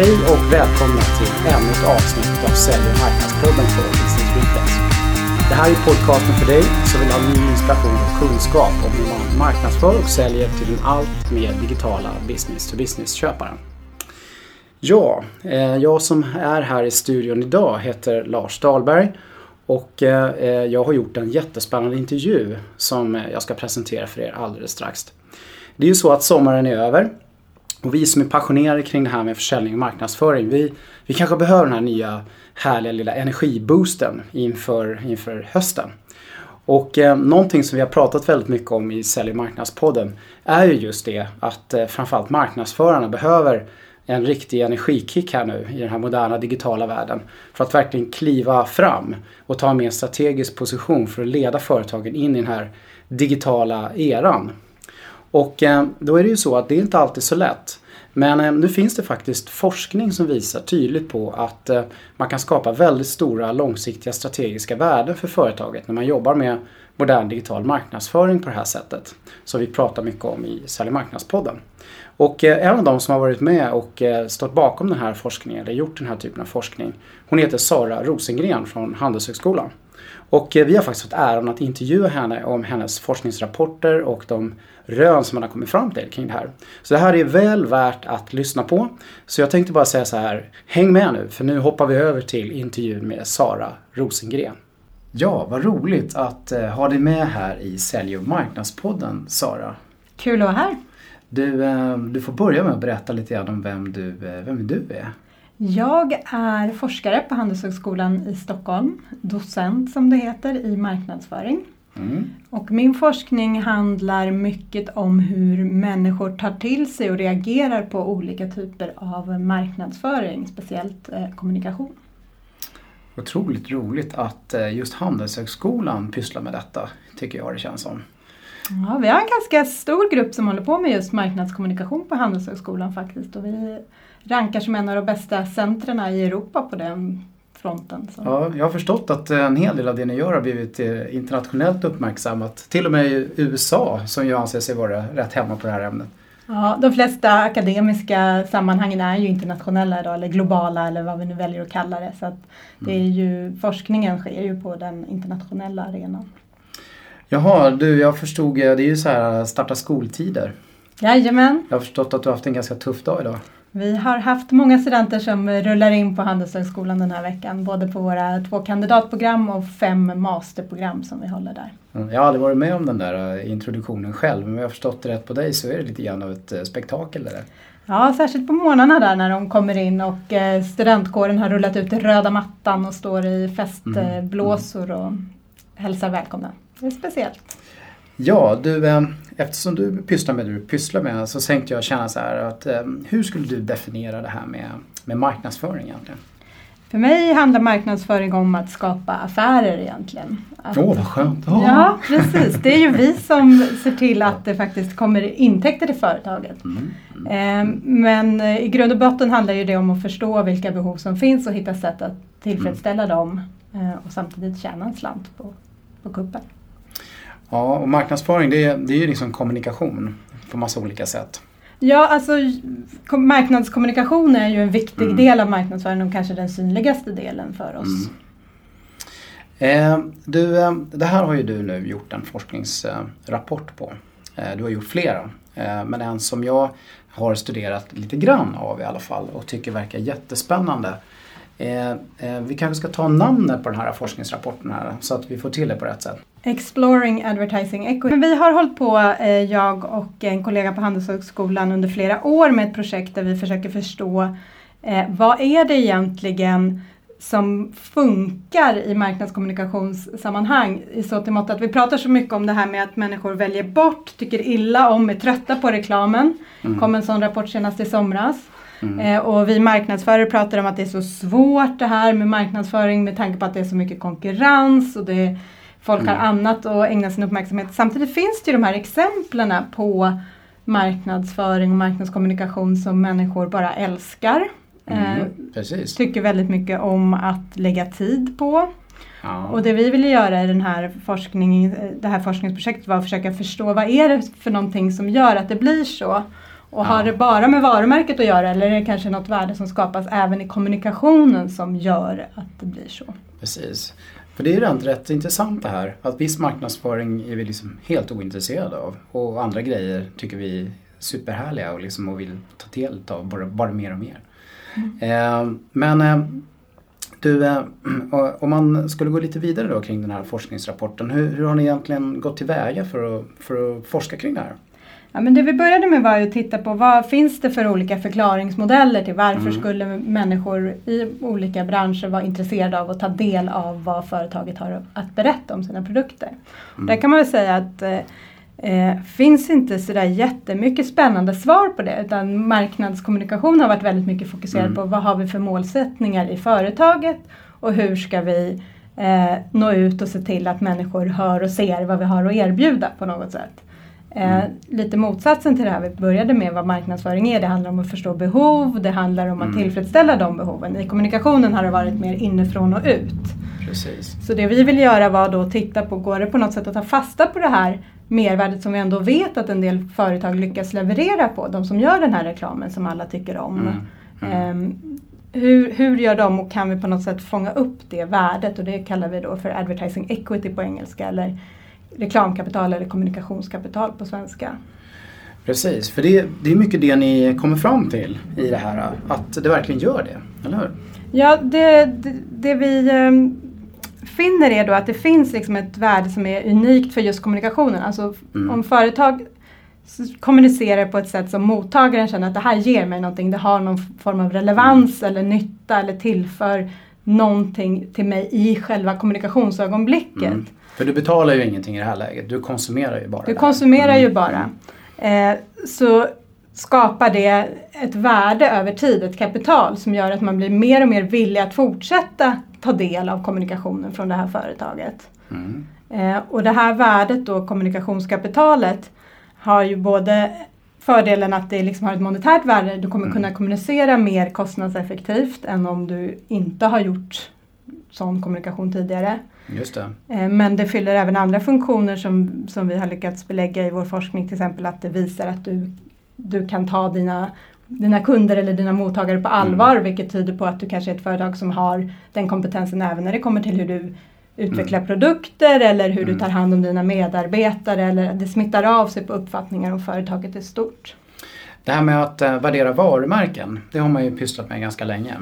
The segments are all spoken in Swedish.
Hej och välkomna till ännu ett avsnitt av Sälj och marknadsklubben för Business Weekends. Det här är podcasten för dig som vill ha ny inspiration och kunskap om hur man marknadsför och säljer till den allt mer digitala business-to-business-köparen. Ja, eh, jag som är här i studion idag heter Lars Dahlberg och eh, eh, jag har gjort en jättespännande intervju som jag ska presentera för er alldeles strax. Det är ju så att sommaren är över och vi som är passionerade kring det här med försäljning och marknadsföring, vi, vi kanske behöver den här nya härliga lilla energiboosten inför, inför hösten. Och eh, någonting som vi har pratat väldigt mycket om i Sälj och marknadspodden är ju just det att eh, framförallt marknadsförarna behöver en riktig energikick här nu i den här moderna digitala världen. För att verkligen kliva fram och ta en mer strategisk position för att leda företagen in i den här digitala eran. Och eh, då är det ju så att det är inte alltid så lätt. Men eh, nu finns det faktiskt forskning som visar tydligt på att eh, man kan skapa väldigt stora långsiktiga strategiska värden för företaget när man jobbar med modern digital marknadsföring på det här sättet. Som vi pratar mycket om i Sälj marknadspodden. Och en av de som har varit med och stått bakom den här forskningen, eller gjort den här typen av forskning, hon heter Sara Rosengren från Handelshögskolan. Och vi har faktiskt fått äran att intervjua henne om hennes forskningsrapporter och de rön som man har kommit fram till kring det här. Så det här är väl värt att lyssna på. Så jag tänkte bara säga så här, häng med nu för nu hoppar vi över till intervjun med Sara Rosengren. Ja, vad roligt att uh, ha dig med här i Sälj och marknadspodden, Sara. Kul att vara här. Du, uh, du får börja med att berätta lite grann om vem du, vem du är. Jag är forskare på Handelshögskolan i Stockholm, docent som det heter i marknadsföring. Mm. Och min forskning handlar mycket om hur människor tar till sig och reagerar på olika typer av marknadsföring, speciellt eh, kommunikation. Otroligt roligt att eh, just Handelshögskolan pysslar med detta, tycker jag det känns som. Ja, vi har en ganska stor grupp som håller på med just marknadskommunikation på Handelshögskolan faktiskt. Och vi rankar som en av de bästa centren i Europa på den fronten. Så. Ja, jag har förstått att en hel del av det ni gör har blivit eh, internationellt uppmärksammat. Till och med i USA som ju anser sig vara rätt hemma på det här ämnet. Ja, de flesta akademiska sammanhangen är ju internationella idag, eller globala eller vad vi nu väljer att kalla det. Så att det är mm. ju, forskningen sker ju på den internationella arenan. Jaha, du jag förstod, det är ju så här starta skoltider. Jajamän. Jag har förstått att du har haft en ganska tuff dag idag. Vi har haft många studenter som rullar in på Handelshögskolan den här veckan. Både på våra två kandidatprogram och fem masterprogram som vi håller där. Jag har aldrig varit med om den där eh, introduktionen själv men om jag har förstått det rätt på dig så är det lite grann av ett eh, spektakel det där. Ja, särskilt på morgnarna där när de kommer in och eh, studentkåren har rullat ut röda mattan och står i festblåsor och hälsar välkomna. Det är speciellt. Ja, du, eh, eftersom du pysslar med det du pysslar med så tänkte jag känna så här att eh, hur skulle du definiera det här med, med marknadsföring egentligen? För mig handlar marknadsföring om att skapa affärer egentligen. Åh, oh, vad skönt! Oh. Ja, precis. Det är ju vi som ser till att det faktiskt kommer intäkter till företaget. Mm. Mm. Men i grund och botten handlar ju det om att förstå vilka behov som finns och hitta sätt att tillfredsställa mm. dem och samtidigt tjäna en slant på, på kuppen. Ja, och marknadsföring det är, det är ju liksom kommunikation på massa olika sätt. Ja, alltså marknadskommunikation är ju en viktig mm. del av marknadsföring och kanske den synligaste delen för oss. Mm. Eh, du, eh, det här har ju du nu gjort en forskningsrapport på. Eh, du har gjort flera, eh, men en som jag har studerat lite grann av i alla fall och tycker verkar jättespännande. Eh, eh, vi kanske ska ta namnet på den här forskningsrapporten här så att vi får till det på rätt sätt. Exploring Advertising Equity. Vi har hållit på, eh, jag och en kollega på Handelshögskolan under flera år med ett projekt där vi försöker förstå eh, vad är det egentligen som funkar i marknadskommunikationssammanhang i så till att vi pratar så mycket om det här med att människor väljer bort, tycker illa om, är trötta på reklamen. Mm. kom en sån rapport senast i somras. Mm. Eh, och vi marknadsförare pratar om att det är så svårt det här med marknadsföring med tanke på att det är så mycket konkurrens och det folk mm. har annat att ägna sin uppmärksamhet. Samtidigt finns det ju de här exemplen på marknadsföring och marknadskommunikation som människor bara älskar. Mm, eh, tycker väldigt mycket om att lägga tid på. Ja. Och det vi ville göra i den här forskningen, det här forskningsprojektet var att försöka förstå vad är det för någonting som gör att det blir så. Och har det bara med varumärket att göra eller är det kanske något värde som skapas även i kommunikationen som gör att det blir så? Precis. För det är ju rätt, rätt intressant det här att viss marknadsföring är vi liksom helt ointresserade av och andra grejer tycker vi är superhärliga och, liksom och vill ta del av bara, bara mer och mer. Mm. Eh, men eh, du, eh, om man skulle gå lite vidare då kring den här forskningsrapporten. Hur, hur har ni egentligen gått tillväga för att, för att forska kring det här? Ja, men det vi började med var att titta på vad finns det för olika förklaringsmodeller till varför mm. skulle människor i olika branscher vara intresserade av att ta del av vad företaget har att berätta om sina produkter. Mm. Där kan man väl säga att eh, eh, finns inte sådär jättemycket spännande svar på det utan marknadskommunikation har varit väldigt mycket fokuserad mm. på vad har vi för målsättningar i företaget och hur ska vi eh, nå ut och se till att människor hör och ser vad vi har att erbjuda på något sätt. Eh, mm. lite motsatsen till det här vi började med vad marknadsföring är. Det handlar om att förstå behov, det handlar om att mm. tillfredsställa de behoven. I kommunikationen har det varit mer inifrån och ut. Precis. Så det vi vill göra var då att titta på, går det på något sätt att ta fasta på det här mervärdet som vi ändå vet att en del företag lyckas leverera på, de som gör den här reklamen som alla tycker om. Mm. Mm. Eh, hur, hur gör de och kan vi på något sätt fånga upp det värdet och det kallar vi då för advertising equity på engelska eller reklamkapital eller kommunikationskapital på svenska. Precis, för det, det är mycket det ni kommer fram till i det här, att det verkligen gör det, eller hur? Ja, det, det, det vi um, finner är då att det finns liksom ett värde som är unikt för just kommunikationen. Alltså mm. om företag kommunicerar på ett sätt som mottagaren känner att det här ger mig någonting, det har någon form av relevans mm. eller nytta eller tillför någonting till mig i själva kommunikationsögonblicket. Mm. För du betalar ju ingenting i det här läget, du konsumerar ju bara. Du konsumerar ju mm. bara. Eh, så skapar det ett värde över tid, ett kapital som gör att man blir mer och mer villig att fortsätta ta del av kommunikationen från det här företaget. Mm. Eh, och det här värdet då, kommunikationskapitalet, har ju både fördelen att det liksom har ett monetärt värde, du kommer mm. kunna kommunicera mer kostnadseffektivt än om du inte har gjort sån kommunikation tidigare. Just det. Eh, men det fyller även andra funktioner som, som vi har lyckats belägga i vår forskning, till exempel att det visar att du, du kan ta dina dina kunder eller dina mottagare på allvar mm. vilket tyder på att du kanske är ett företag som har den kompetensen även när det kommer till hur du utvecklar mm. produkter eller hur mm. du tar hand om dina medarbetare eller det smittar av sig på uppfattningar om företaget är stort. Det här med att uh, värdera varumärken, det har man ju pysslat med ganska länge.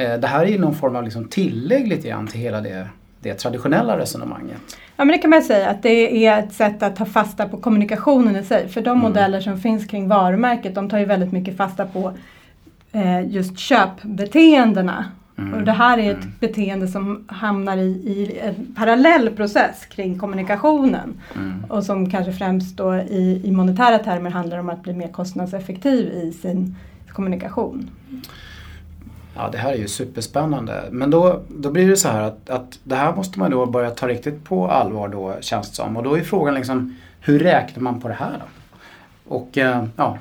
Uh, det här är ju någon form av liksom tillägg lite grann till hela det, det traditionella resonemanget. Ja men det kan man säga att det är ett sätt att ta fasta på kommunikationen i sig. För de mm. modeller som finns kring varumärket de tar ju väldigt mycket fasta på uh, just köpbeteendena Mm. Och det här är ett mm. beteende som hamnar i, i, en parallell process kring kommunikationen. Mm. Och som kanske främst då i, i monetära termer handlar om att bli mer kostnadseffektiv i sin kommunikation. Ja det här är ju superspännande. Men då, då blir det så här att, att det här måste man då börja ta riktigt på allvar då känns det som. Och då är frågan liksom hur räknar man på det här då? Och eh, ja,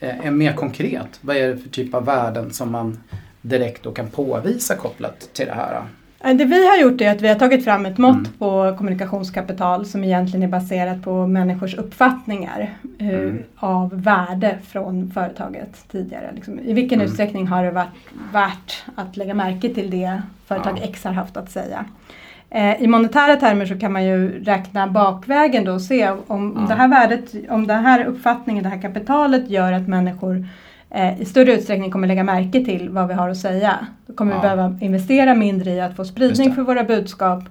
är mer konkret, vad är det för typ av värden som man direkt då kan påvisa kopplat till det här? Det vi har gjort är att vi har tagit fram ett mått mm. på kommunikationskapital som egentligen är baserat på människors uppfattningar eh, mm. av värde från företaget tidigare. Liksom, I vilken mm. utsträckning har det varit värt att lägga märke till det företag ja. X har haft att säga. Eh, I monetära termer så kan man ju räkna bakvägen då och se om, ja. det här värdet, om den här uppfattningen, det här kapitalet gör att människor eh, i större utsträckning kommer lägga märke till vad vi har att säga. Då kommer ja. vi behöva investera mindre i att få spridning för våra budskap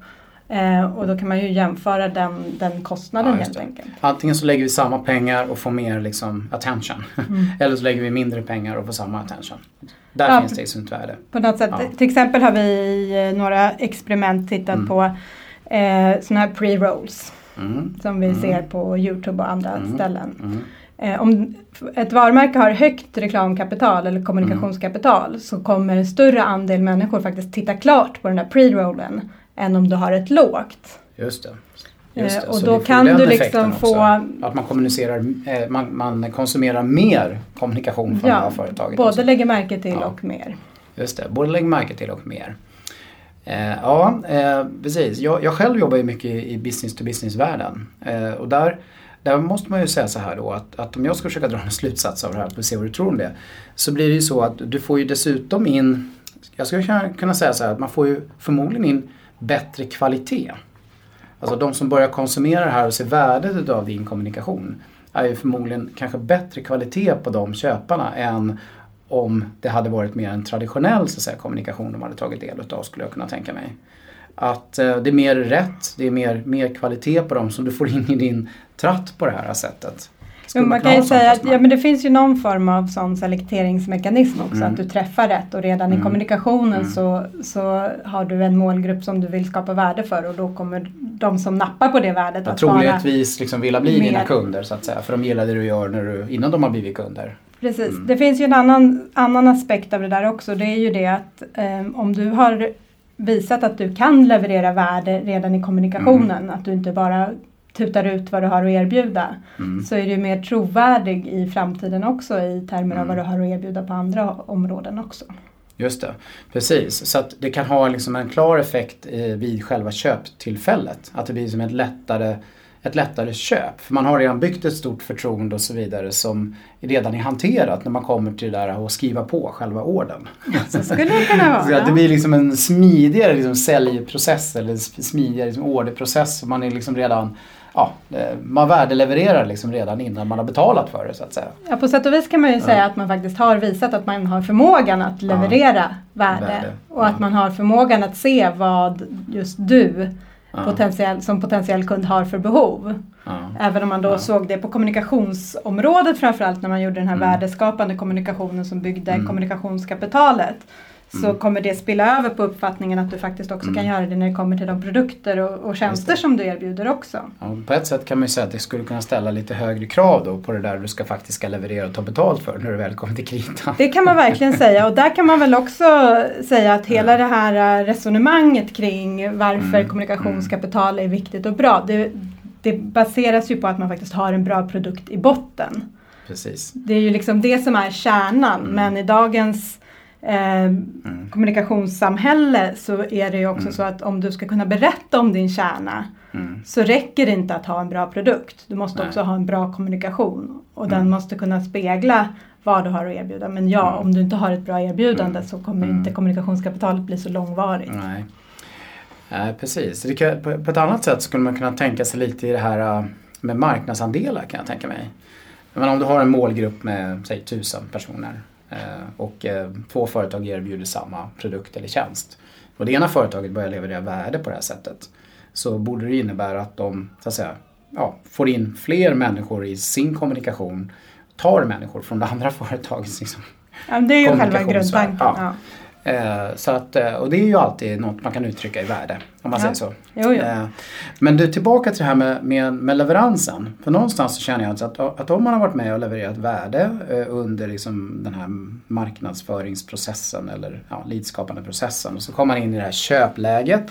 eh, och då kan man ju jämföra den, den kostnaden ja, helt enkelt. Antingen så lägger vi samma pengar och får mer liksom, attention. Mm. Eller så lägger vi mindre pengar och får samma attention. Där ja, finns det ett sånt värde. På något sätt. Till exempel har vi i eh, några experiment tittat mm. på eh, sådana här pre-rolls. Mm. Som vi mm. ser på Youtube och andra mm. ställen. Eh, om ett varumärke har högt reklamkapital eller kommunikationskapital mm. så kommer en större andel människor faktiskt titta klart på den där pre-rollen än om du har ett lågt. Just det. Just det. Eh, och så då kan du liksom få... Att man kommunicerar, eh, man, man, konsumerar mer kommunikation från ja, det här företaget. både också. lägger märke till ja. och mer. Just det, både lägger märke till och mer. Eh, ja, eh, precis. Jag, jag, själv jobbar ju mycket i business to business-världen. Eh, och där där måste man ju säga så här då att, att om jag ska försöka dra en slutsats av det här och se vad du tror om det. Så blir det ju så att du får ju dessutom in, jag skulle kunna säga så här att man får ju förmodligen in bättre kvalitet. Alltså de som börjar konsumera det här och ser värdet av din kommunikation är ju förmodligen kanske bättre kvalitet på de köparna än om det hade varit mer en traditionell så att säga, kommunikation de hade tagit del av skulle jag kunna tänka mig. Att eh, det är mer rätt, det är mer, mer kvalitet på dem som du får in i din tratt på det här sättet. Jo, man kan ju säga att ja, men det finns ju någon form av sån selekteringsmekanism också, mm. att du träffar rätt och redan mm. i kommunikationen mm. så, så har du en målgrupp som du vill skapa värde för och då kommer de som nappar på det värdet att troligtvis liksom vilja bli mer... dina kunder så att säga, för de gillar det du gör när du, innan de har blivit kunder. Precis, mm. det finns ju en annan, annan aspekt av det där också, det är ju det att um, om du har visat att du kan leverera värde redan i kommunikationen, mm. att du inte bara tutar ut vad du har att erbjuda mm. så är du mer trovärdig i framtiden också i termer av vad du har att erbjuda på andra områden också. Just det, precis. Så att det kan ha liksom en klar effekt vid själva köptillfället. Att det blir som ett lättare, ett lättare köp. För man har redan byggt ett stort förtroende och så vidare som redan är hanterat när man kommer till det där att skriva på själva orden. Så skulle det kunna vara. Så att det blir liksom en smidigare liksom säljprocess eller smidigare liksom orderprocess. Man är liksom redan ja, man värdelevererar liksom redan innan man har betalat för det så att säga. Ja, på sätt och vis kan man ju ja. säga att man faktiskt har visat att man har förmågan att leverera ja. värde, värde. och att man har förmågan att se vad just du potentiell, som potentiell kund har för behov. Även om man då såg det på kommunikationsområdet framförallt när man gjorde den här mm. värdeskapande kommunikationen som byggde mm. kommunikationskapitalet så mm. kommer det spilla över på uppfattningen att du faktiskt också mm. kan göra det när det kommer till de produkter och, och tjänster som du erbjuder också. Ja, på ett sätt kan man ju säga att det skulle kunna ställa lite högre krav då på det där du ska faktiskt ska leverera och ta betalt för när du väl kommer till kritan. Det kan man verkligen säga och där kan man väl också säga att hela det här resonemanget kring varför mm. kommunikationskapital är viktigt och bra det, det baseras ju på att man faktiskt har en bra produkt i botten. Precis. Det är ju liksom det som är kärnan mm. men i dagens eh, mm. kommunikationssamhälle så är det ju också mm. så att om du ska kunna berätta om din kärna mm. så räcker det inte att ha en bra produkt. Du måste Nej. också ha en bra kommunikation och den mm. måste kunna spegla vad du har att erbjuda. Men ja, mm. om du inte har ett bra erbjudande så kommer inte kommunikationskapitalet bli så långvarigt. Nej. Nej, precis. Kan, på, på, ett annat sätt skulle man kunna tänka sig lite i det här äh, med marknadsandelar kan jag tänka mig. Men om du har en målgrupp med säg tusen personer Eh, och eh, två företag erbjuder samma produkt eller tjänst och det ena företaget börjar leverera värde på det här sättet så borde det innebära att de så att säga, ja, får in fler människor i sin kommunikation, tar människor från det andra företagets liksom, ja, Det är ju själva grundtanken. Ja. Eh, så att, eh, och det är ju alltid något man kan uttrycka i värde. Om man ja. säger så. Jo, jo. Eh, men du, tillbaka till det här med, med, med leveransen. För någonstans så känner jag alltså att, att om man har varit med och levererat värde under liksom den här marknadsföringsprocessen eller ja, lidskapande processen och så kommer man in i det här köpläget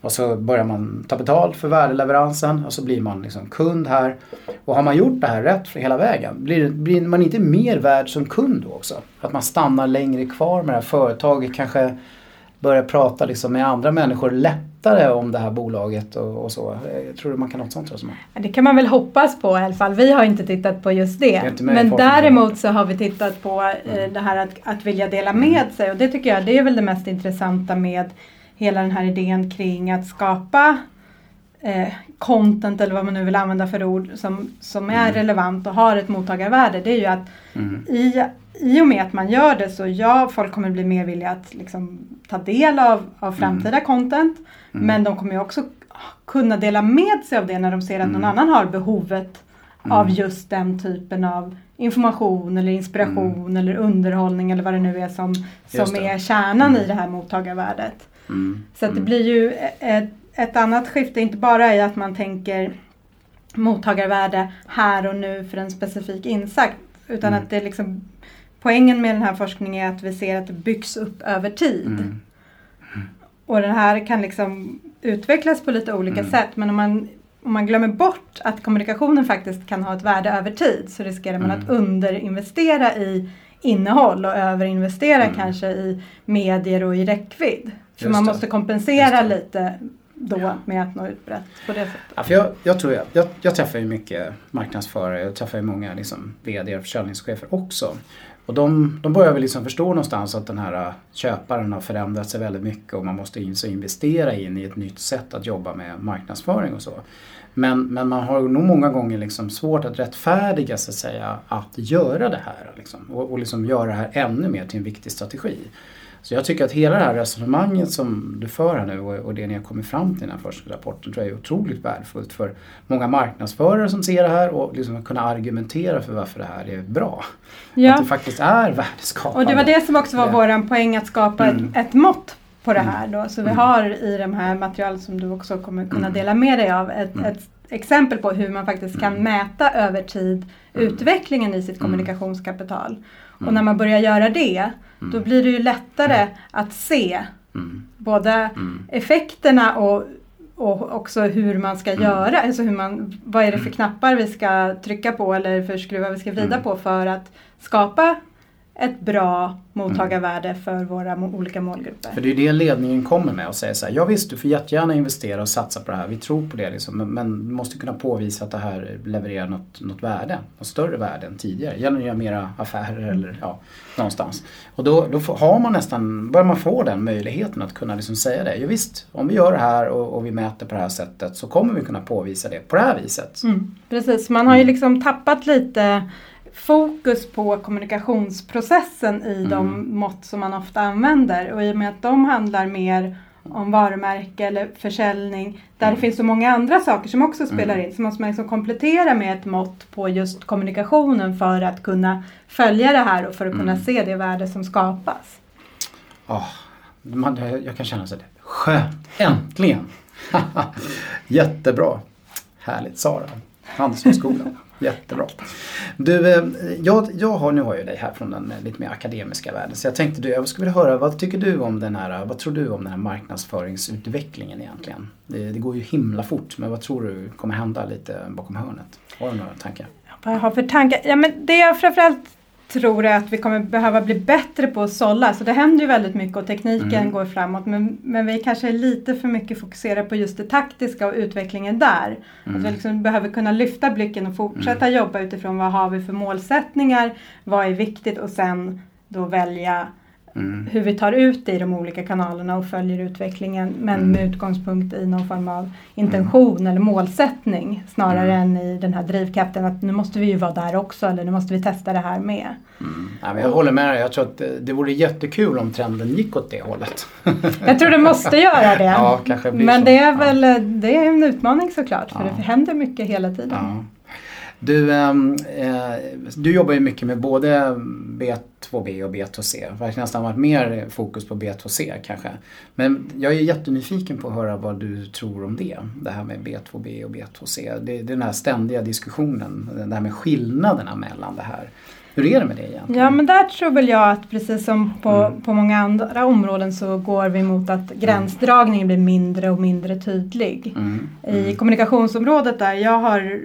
och så börjar man ta betalt för värdeleveransen och så blir man liksom kund här. Och har man gjort det här rätt hela vägen, blir, blir man inte mer värd som kund då också? Att man stannar längre kvar med det här företaget, kanske börjar prata liksom med andra människor lättare om det här bolaget och, och så. Jag tror du man kan något sånt? Tror det kan man väl hoppas på i alla fall. Vi har inte tittat på just det. det Men däremot så har vi tittat på eh, mm. det här att, att vilja dela med mm. sig och det tycker jag det är väl det mest intressanta med hela den här idén kring att skapa eh, content eller vad man nu vill använda för ord som, som är mm. relevant och har ett mottagarvärde. Det är ju att mm. i, i och med att man gör det så ja, folk kommer bli mer villiga att liksom, ta del av, av mm. framtida mm. content. Men de kommer ju också kunna dela med sig av det när de ser att någon mm. annan har behovet av mm. just den typen av information eller inspiration eller underhållning eller vad det nu är som, som är kärnan i det här mottagarvärdet. Mm. Så att det mm. blir ju ett, ett annat skifte, inte bara i att man tänker mottagarvärde här och nu för en specifik insats. Utan mm. att det liksom, poängen med den här forskningen är att vi ser att det byggs upp över tid. Mm. Och det här kan liksom utvecklas på lite olika mm. sätt. Men om man, om man glömmer bort att kommunikationen faktiskt kan ha ett värde över tid så riskerar man att mm. underinvestera i innehåll och överinvestera kanske i medier och i räckvidd. För man måste kompensera lite då med att nå ut brett på det sättet? Ja, för jag, jag, tror jag, jag, jag träffar ju mycket marknadsförare, jag träffar ju många liksom, VD och försäljningschefer också. Och de, de börjar väl liksom förstå någonstans att den här köparen har förändrat sig väldigt mycket och man måste in, så investera in i ett nytt sätt att jobba med marknadsföring och så. Men, men man har nog många gånger liksom svårt att rättfärdiga så att säga att göra det här liksom, och, och liksom göra det här ännu mer till en viktig strategi. Så jag tycker att hela det här resonemanget som du för här nu och, det ni har kommit fram till i den här forskningsrapporten tror jag är otroligt värdefullt för många marknadsförare som ser det här och liksom kunna argumentera för varför det här är bra. Ja. Att det faktiskt är värdeskapande. Och det var det som också var vår poäng att skapa mm. ett, ett mått på det mm. här då. Så vi mm. har i de här materialen som du också kommer kunna mm. dela med dig av ett, ett exempel på hur man faktiskt kan mäta över tid utvecklingen i sitt kommunikationskapital. Och när man börjar göra det då blir det ju lättare att se både effekterna och och också hur man ska mm. göra, alltså hur man, vad är det för knappar vi ska trycka på eller för skruvar vi ska vrida på för att skapa ett bra mottagarvärde för våra olika målgrupper. För det är det ledningen kommer med och säger så här, ja visst du får jättegärna investera och satsa på det här, vi tror på det liksom, men du måste kunna påvisa att det här levererar något, något värde, något större värde än tidigare. Genom att göra mera affärer mm. eller ja, någonstans. Och då, då har man nästan, börjar man få den möjligheten att kunna liksom säga det. Ja, visst, om vi gör det här och, och, vi mäter på det här sättet så kommer vi kunna påvisa det på det här viset. Mm, precis, man har ju mm. liksom tappat lite fokus på kommunikationsprocessen i mm. de mått som man ofta använder och i och med att de handlar mer om varumärke eller försäljning där mm. det finns så många andra saker som också spelar mm. in så måste man liksom komplettera med ett mått på just kommunikationen för att kunna följa det här och för att kunna mm. se det värde som skapas. Oh, man, jag kan känna så skönt, äntligen! Jättebra! Härligt Sara, Handelshögskolan. Jättebra. Du, eh, jag, jag har, nu har jag dig här från den eh, lite mer akademiska världen. Så jag tänkte du, jag skulle vilja höra, vad tycker du om den här, vad tror du om den här marknadsföringsutvecklingen egentligen? Det, det går ju himla fort, men vad tror du kommer hända lite bakom hörnet? Har du några tankar? Vad jag har för tankar? Ja, men det jag framförallt tror jag att vi kommer behöva bli bättre på att sålla. Så det händer ju väldigt mycket och tekniken mm. går framåt. Men, men vi kanske är lite för mycket fokuserade på just det taktiska och utvecklingen där. Mm. Att vi liksom behöver kunna lyfta blicken och fortsätta mm. jobba utifrån vad har vi för målsättningar, vad är viktigt och sen då välja Mm. Hur vi tar ut det i de olika kanalerna och följer utvecklingen men mm. med utgångspunkt i någon form av intention mm. eller målsättning snarare mm. än i den här drivkraften att nu måste vi ju vara där också eller nu måste vi testa det här med. Mm. Ja, men jag håller med dig. Jag tror att det vore jättekul om trenden gick åt det hållet. jag tror det måste göra det. Ja, kanske blir men så. det är väl det är en utmaning såklart för ja. det händer mycket hela tiden. Du, ehm, eh, du jobbar ju mycket med både B2B och B2C. Verkligen nästan varit mer fokus på B2C kanske. Men jag är jättenyfiken på att höra vad du tror om det. Det här med B2B och B2C. Det, det är den här ständiga diskussionen, det här med skillnaderna mellan det här. Hur är det med det egentligen? Ja men där tror väl jag att precis som på, mm. på många andra områden så går vi mot att gränsdragningen blir mindre och mindre tydlig. Mm. Mm. I kommunikationsområdet där jag har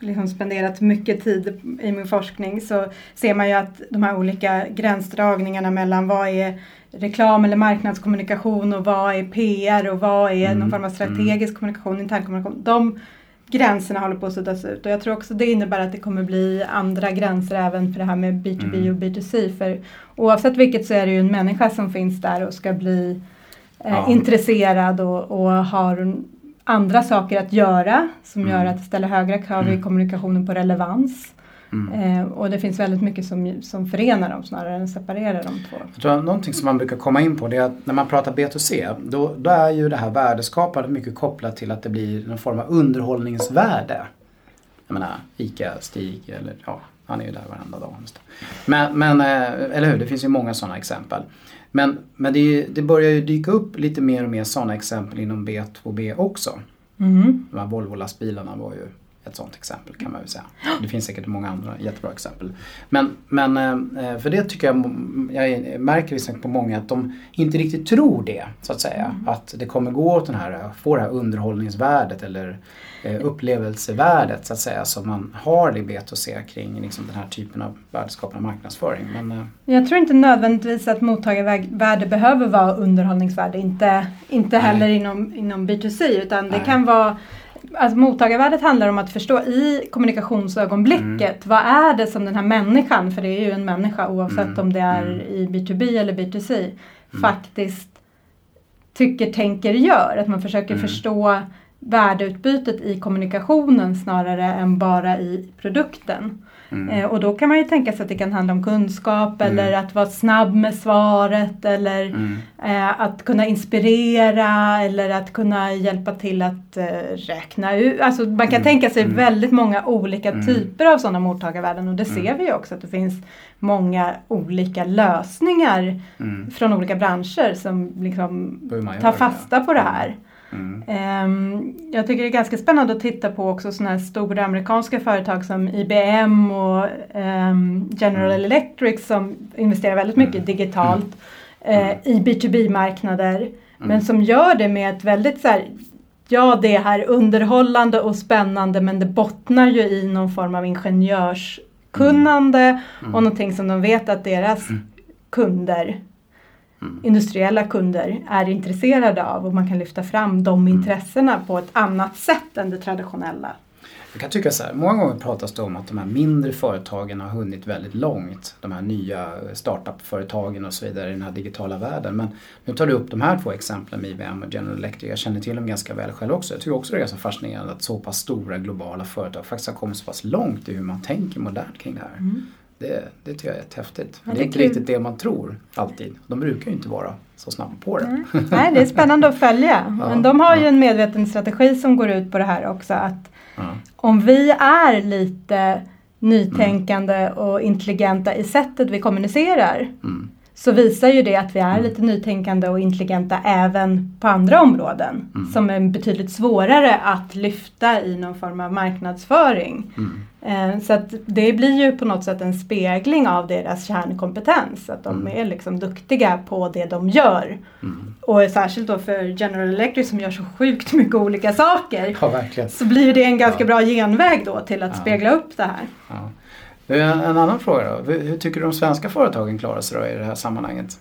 liksom spenderat mycket tid i min forskning så ser man ju att de här olika gränsdragningarna mellan vad är reklam eller marknadskommunikation och vad är PR och vad är mm. någon form av strategisk mm. kommunikation, intern kommunikation. De gränserna håller på att suddas ut och jag tror också det innebär att det kommer bli andra gränser även för det här med B2B mm. och B2C. För oavsett vilket så är det ju en människa som finns där och ska bli eh, ja. intresserad och, och har andra saker att göra som mm. gör att det ställer högre krav mm. i kommunikationen på relevans. Mm. Eh, och det finns väldigt mycket som, som förenar dem snarare än separerar de två. Jag tror någonting som man brukar komma in på det är att när man pratar B2C då, då är ju det här värdeskapandet mycket kopplat till att det blir någon form av underhållningsvärde. Jag menar ICA, Stig eller ja, han är ju där varenda dag. Men, men eh, eller hur, det finns ju många sådana exempel. Men, men det, det börjar ju dyka upp lite mer och mer sådana exempel inom B2B också. Mm. De här Volvo-lastbilarna var ju ett sådant exempel kan man väl säga. Det finns säkert många andra jättebra exempel. Men, men eh, för det tycker jag, jag märker liksom på många att de inte riktigt tror det så att säga. Mm. Att det kommer gå åt den här, få det här underhållningsvärdet eller eh, upplevelsevärdet så att säga som man har i B2C kring liksom, den här typen av värdeskapande marknadsföring. Men, eh, jag tror inte nödvändigtvis att mottagarvärde behöver vara underhållningsvärde, inte, inte heller inom, inom B2C utan det Nej. kan vara Alltså mottagarvärdet handlar om att förstå i kommunikationsögonblicket mm. vad är det som den här människan, för det är ju en människa oavsett mm. om det är mm. i B2B eller B2C, mm. faktiskt tycker, tänker, gör. Att man försöker mm. förstå värdeutbytet i kommunikationen snarare än bara i produkten. Mm. Eh, och då kan man ju tänka sig att det kan handla om kunskap mm. eller att vara snabb med svaret eller mm. eh, att kunna inspirera eller att kunna hjälpa till att eh, räkna ut. Alltså man kan mm. tänka sig mm. väldigt många olika mm. typer av sådana mottagarvärden och det ser vi ju också att det finns många olika lösningar från olika branscher som liksom tar fasta på det här. Mm. Jag tycker det är ganska spännande att titta på också sådana här stora amerikanska företag som IBM och um, General mm. Electric som investerar väldigt mycket mm. digitalt uh, i B2B-marknader. Mm. Men som gör det med ett väldigt så här, ja det är här underhållande och spännande men det bottnar ju i någon form av ingenjörskunnande mm. och någonting som de vet att deras kunder mm. industriella kunder är intresserade av och man kan lyfta fram de mm. intressena på ett annat sätt än det traditionella. Jag kan tycka så här, många gånger pratas det om att de här mindre företagen har hunnit väldigt långt. De här nya startup-företagen och så vidare i den här digitala världen. Men nu tar du upp de här två exemplen med IBM och General Electric. Jag känner till dem ganska väl själv också. Jag tycker också det är ganska fascinerande att så pass stora globala företag faktiskt har kommit så pass långt i hur man tänker modernt kring det här. Mm. Det, det tycker jag är häftigt. Ja, det, är inte kul. riktigt det man tror alltid. De brukar ju inte vara så snabba på det. Mm. Nej, det är spännande att följa. Ja, Men de har ju en medveten strategi som går ut på det här också. Att om vi är lite nytänkande mm. och intelligenta i sättet vi kommunicerar mm så visar ju det att vi är mm. lite nytänkande och intelligenta även på andra områden mm. som är betydligt svårare att lyfta i någon form av marknadsföring. Mm. Eh, så att det blir ju på något sätt en spegling av deras kärnkompetens. Att de mm. är liksom duktiga på det de gör. Mm. Och särskilt då för General Electric som gör så sjukt mycket olika saker. Ja, så blir det en ganska ja. bra genväg då till att ja. spegla upp det här. Ja. En annan fråga då. Hur tycker du de svenska företagen klarar sig då i det här sammanhanget?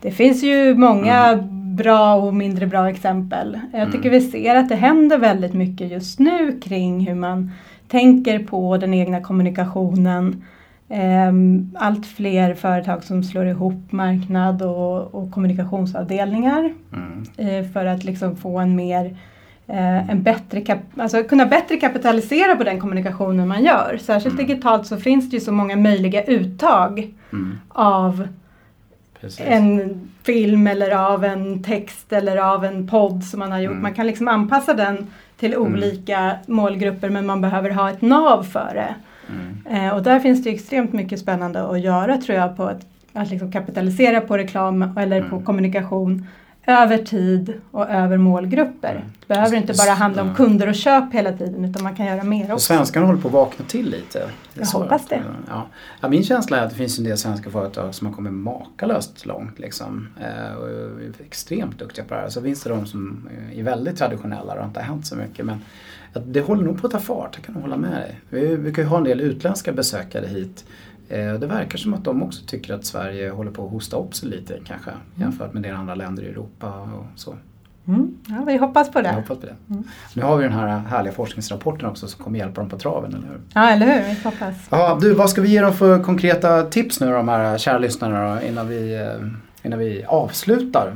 Det finns ju många mm. bra och mindre bra exempel. Jag tycker mm. vi ser att det händer väldigt mycket just nu kring hur man tänker på den egna kommunikationen. Ehm, allt fler företag som slår ihop marknad och, och kommunikationsavdelningar mm. Eh, för att liksom få en mer eh, en bättre alltså kunna bättre kapitalisera på den kommunikationen man gör. Särskilt mm. digitalt så finns det ju så många möjliga uttag mm. av Precis. en film eller av en text eller av en podd som man har gjort. Mm. Man kan liksom anpassa den till mm. olika målgrupper men man behöver ha ett nav för det. Mm. Eh, och där finns det extremt mycket spännande att göra tror jag på att, att liksom kapitalisera på reklam eller på mm. kommunikation över tid och över målgrupper. Mm. Det behöver inte bara handla om kunder och köp hela tiden utan man kan göra mer också. Svenskarna håller på att vakna till lite. Jag hoppas det. Ja. ja. min känsla är att det finns en del svenska företag som har kommit makalöst långt. Liksom, eh, och är extremt duktiga på det här. Så finns det de som är väldigt traditionella och inte har hänt så mycket. Men det håller nog på att ta fart, jag kan hålla med dig. Vi, kan ju ha en del utländska besökare hit Eh, det verkar som att de också tycker att Sverige håller på att hosta upp sig lite kanske mm. jämfört med det andra länder i Europa och så. Mm. Ja, vi hoppas på det. hoppas på det. Mm. Nu har vi den här härliga forskningsrapporten också som kommer hjälpa dem på traven, eller hur? Ja, eller hur? Vi hoppas. Ja, du, vad ska vi ge dem för konkreta tips nu de här kära lyssnarna då, innan, vi, eh, innan vi avslutar?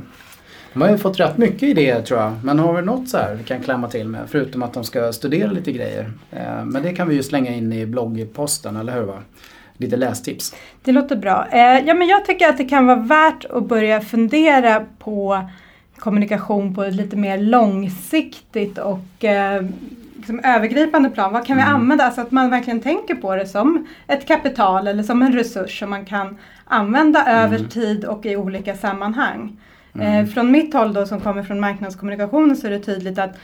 De har ju fått rätt mycket idéer tror jag. Men har vi något så här vi kan klämma till med? Förutom att de ska studera lite grejer. Eh, men det kan vi ju slänga in i bloggposten, eller hur? Va? Lite lästips. Det låter bra. Eh, ja, men jag tycker att det kan vara värt att börja fundera på kommunikation på ett lite mer långsiktigt och eh, liksom övergripande plan. Vad kan vi mm. använda? Alltså att man verkligen tänker på det som ett kapital eller som en resurs som man kan använda mm. över tid och i olika sammanhang. Mm. Eh, från mitt håll då som kommer från marknadskommunikationen så är det tydligt att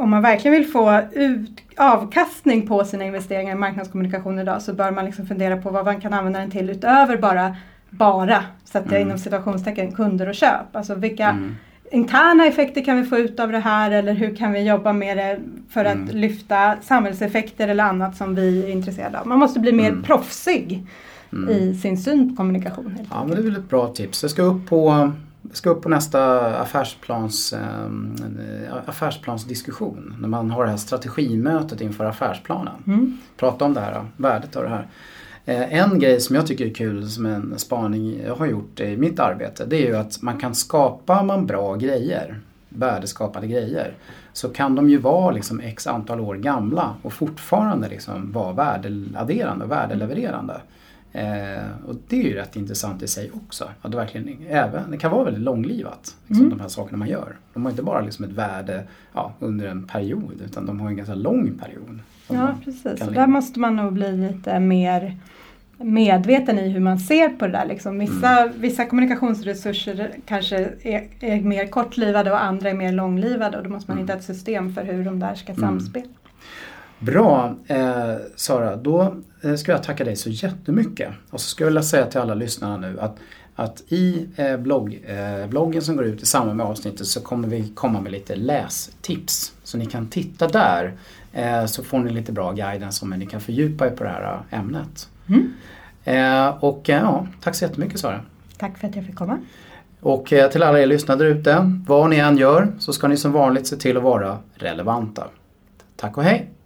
om man verkligen vill få ut, avkastning på sina investeringar i marknadskommunikation idag så bör man liksom fundera på vad man kan använda den till utöver bara, bara sätter jag Mm. inom situationstecken, kunder och köp. Alltså vilka Mm. interna effekter kan vi få ut av det här eller hur kan vi jobba med det för att Mm. lyfta samhällseffekter eller annat som vi är intresserade av. Man måste bli mer Mm. proffsig Mm. i sin syn på kommunikation. Ja, men det är väl ett bra tips. Jag ska upp på, jag ska upp på nästa affärsplans, eh, affärsplansdiskussion. När man har det här strategimötet inför affärsplanen. Mm. Prata om det här, värdet av det här. Eh, En grej som jag tycker är kul som en spaning jag har gjort i mitt arbete det är ju att man kan skapa man bra grejer, värdeskapande grejer, så kan de ju vara liksom x antal år gamla och fortfarande liksom vara värdeadderande och värdelevererande. Eh, och det är ju rätt intressant i sig också. Att det, verkligen, även, det kan vara väldigt långlivat, liksom, Mm. de här sakerna man gör. De har inte bara liksom ett värde ja, under en period utan de har en ganska lång period. Ja, precis. leva. där måste man nog bli lite mer medveten i hur man ser på det där. Liksom. Vissa, Mm. vissa kommunikationsresurser kanske är, är mer kortlivade och andra är mer långlivade och då måste man Mm. hitta ett system för hur de där ska Mm. samspela. Bra eh, Sara, då ska jag tacka dig så jättemycket. Och så ska jag vilja säga till alla lyssnarna nu att, att i eh, blogg, eh, bloggen som går ut i samband med avsnittet så kommer vi komma med lite lästips. Så ni kan titta där eh, så får ni lite bra guidance om hur ni kan fördjupa er på det här eh, ämnet. Mm. Eh, och eh, ja, tack så jättemycket Sara. Tack för att jag fick komma. Och eh, till alla er lyssnare där ute, vad ni än gör så ska ni som vanligt se till att vara relevanta. Tack och hej!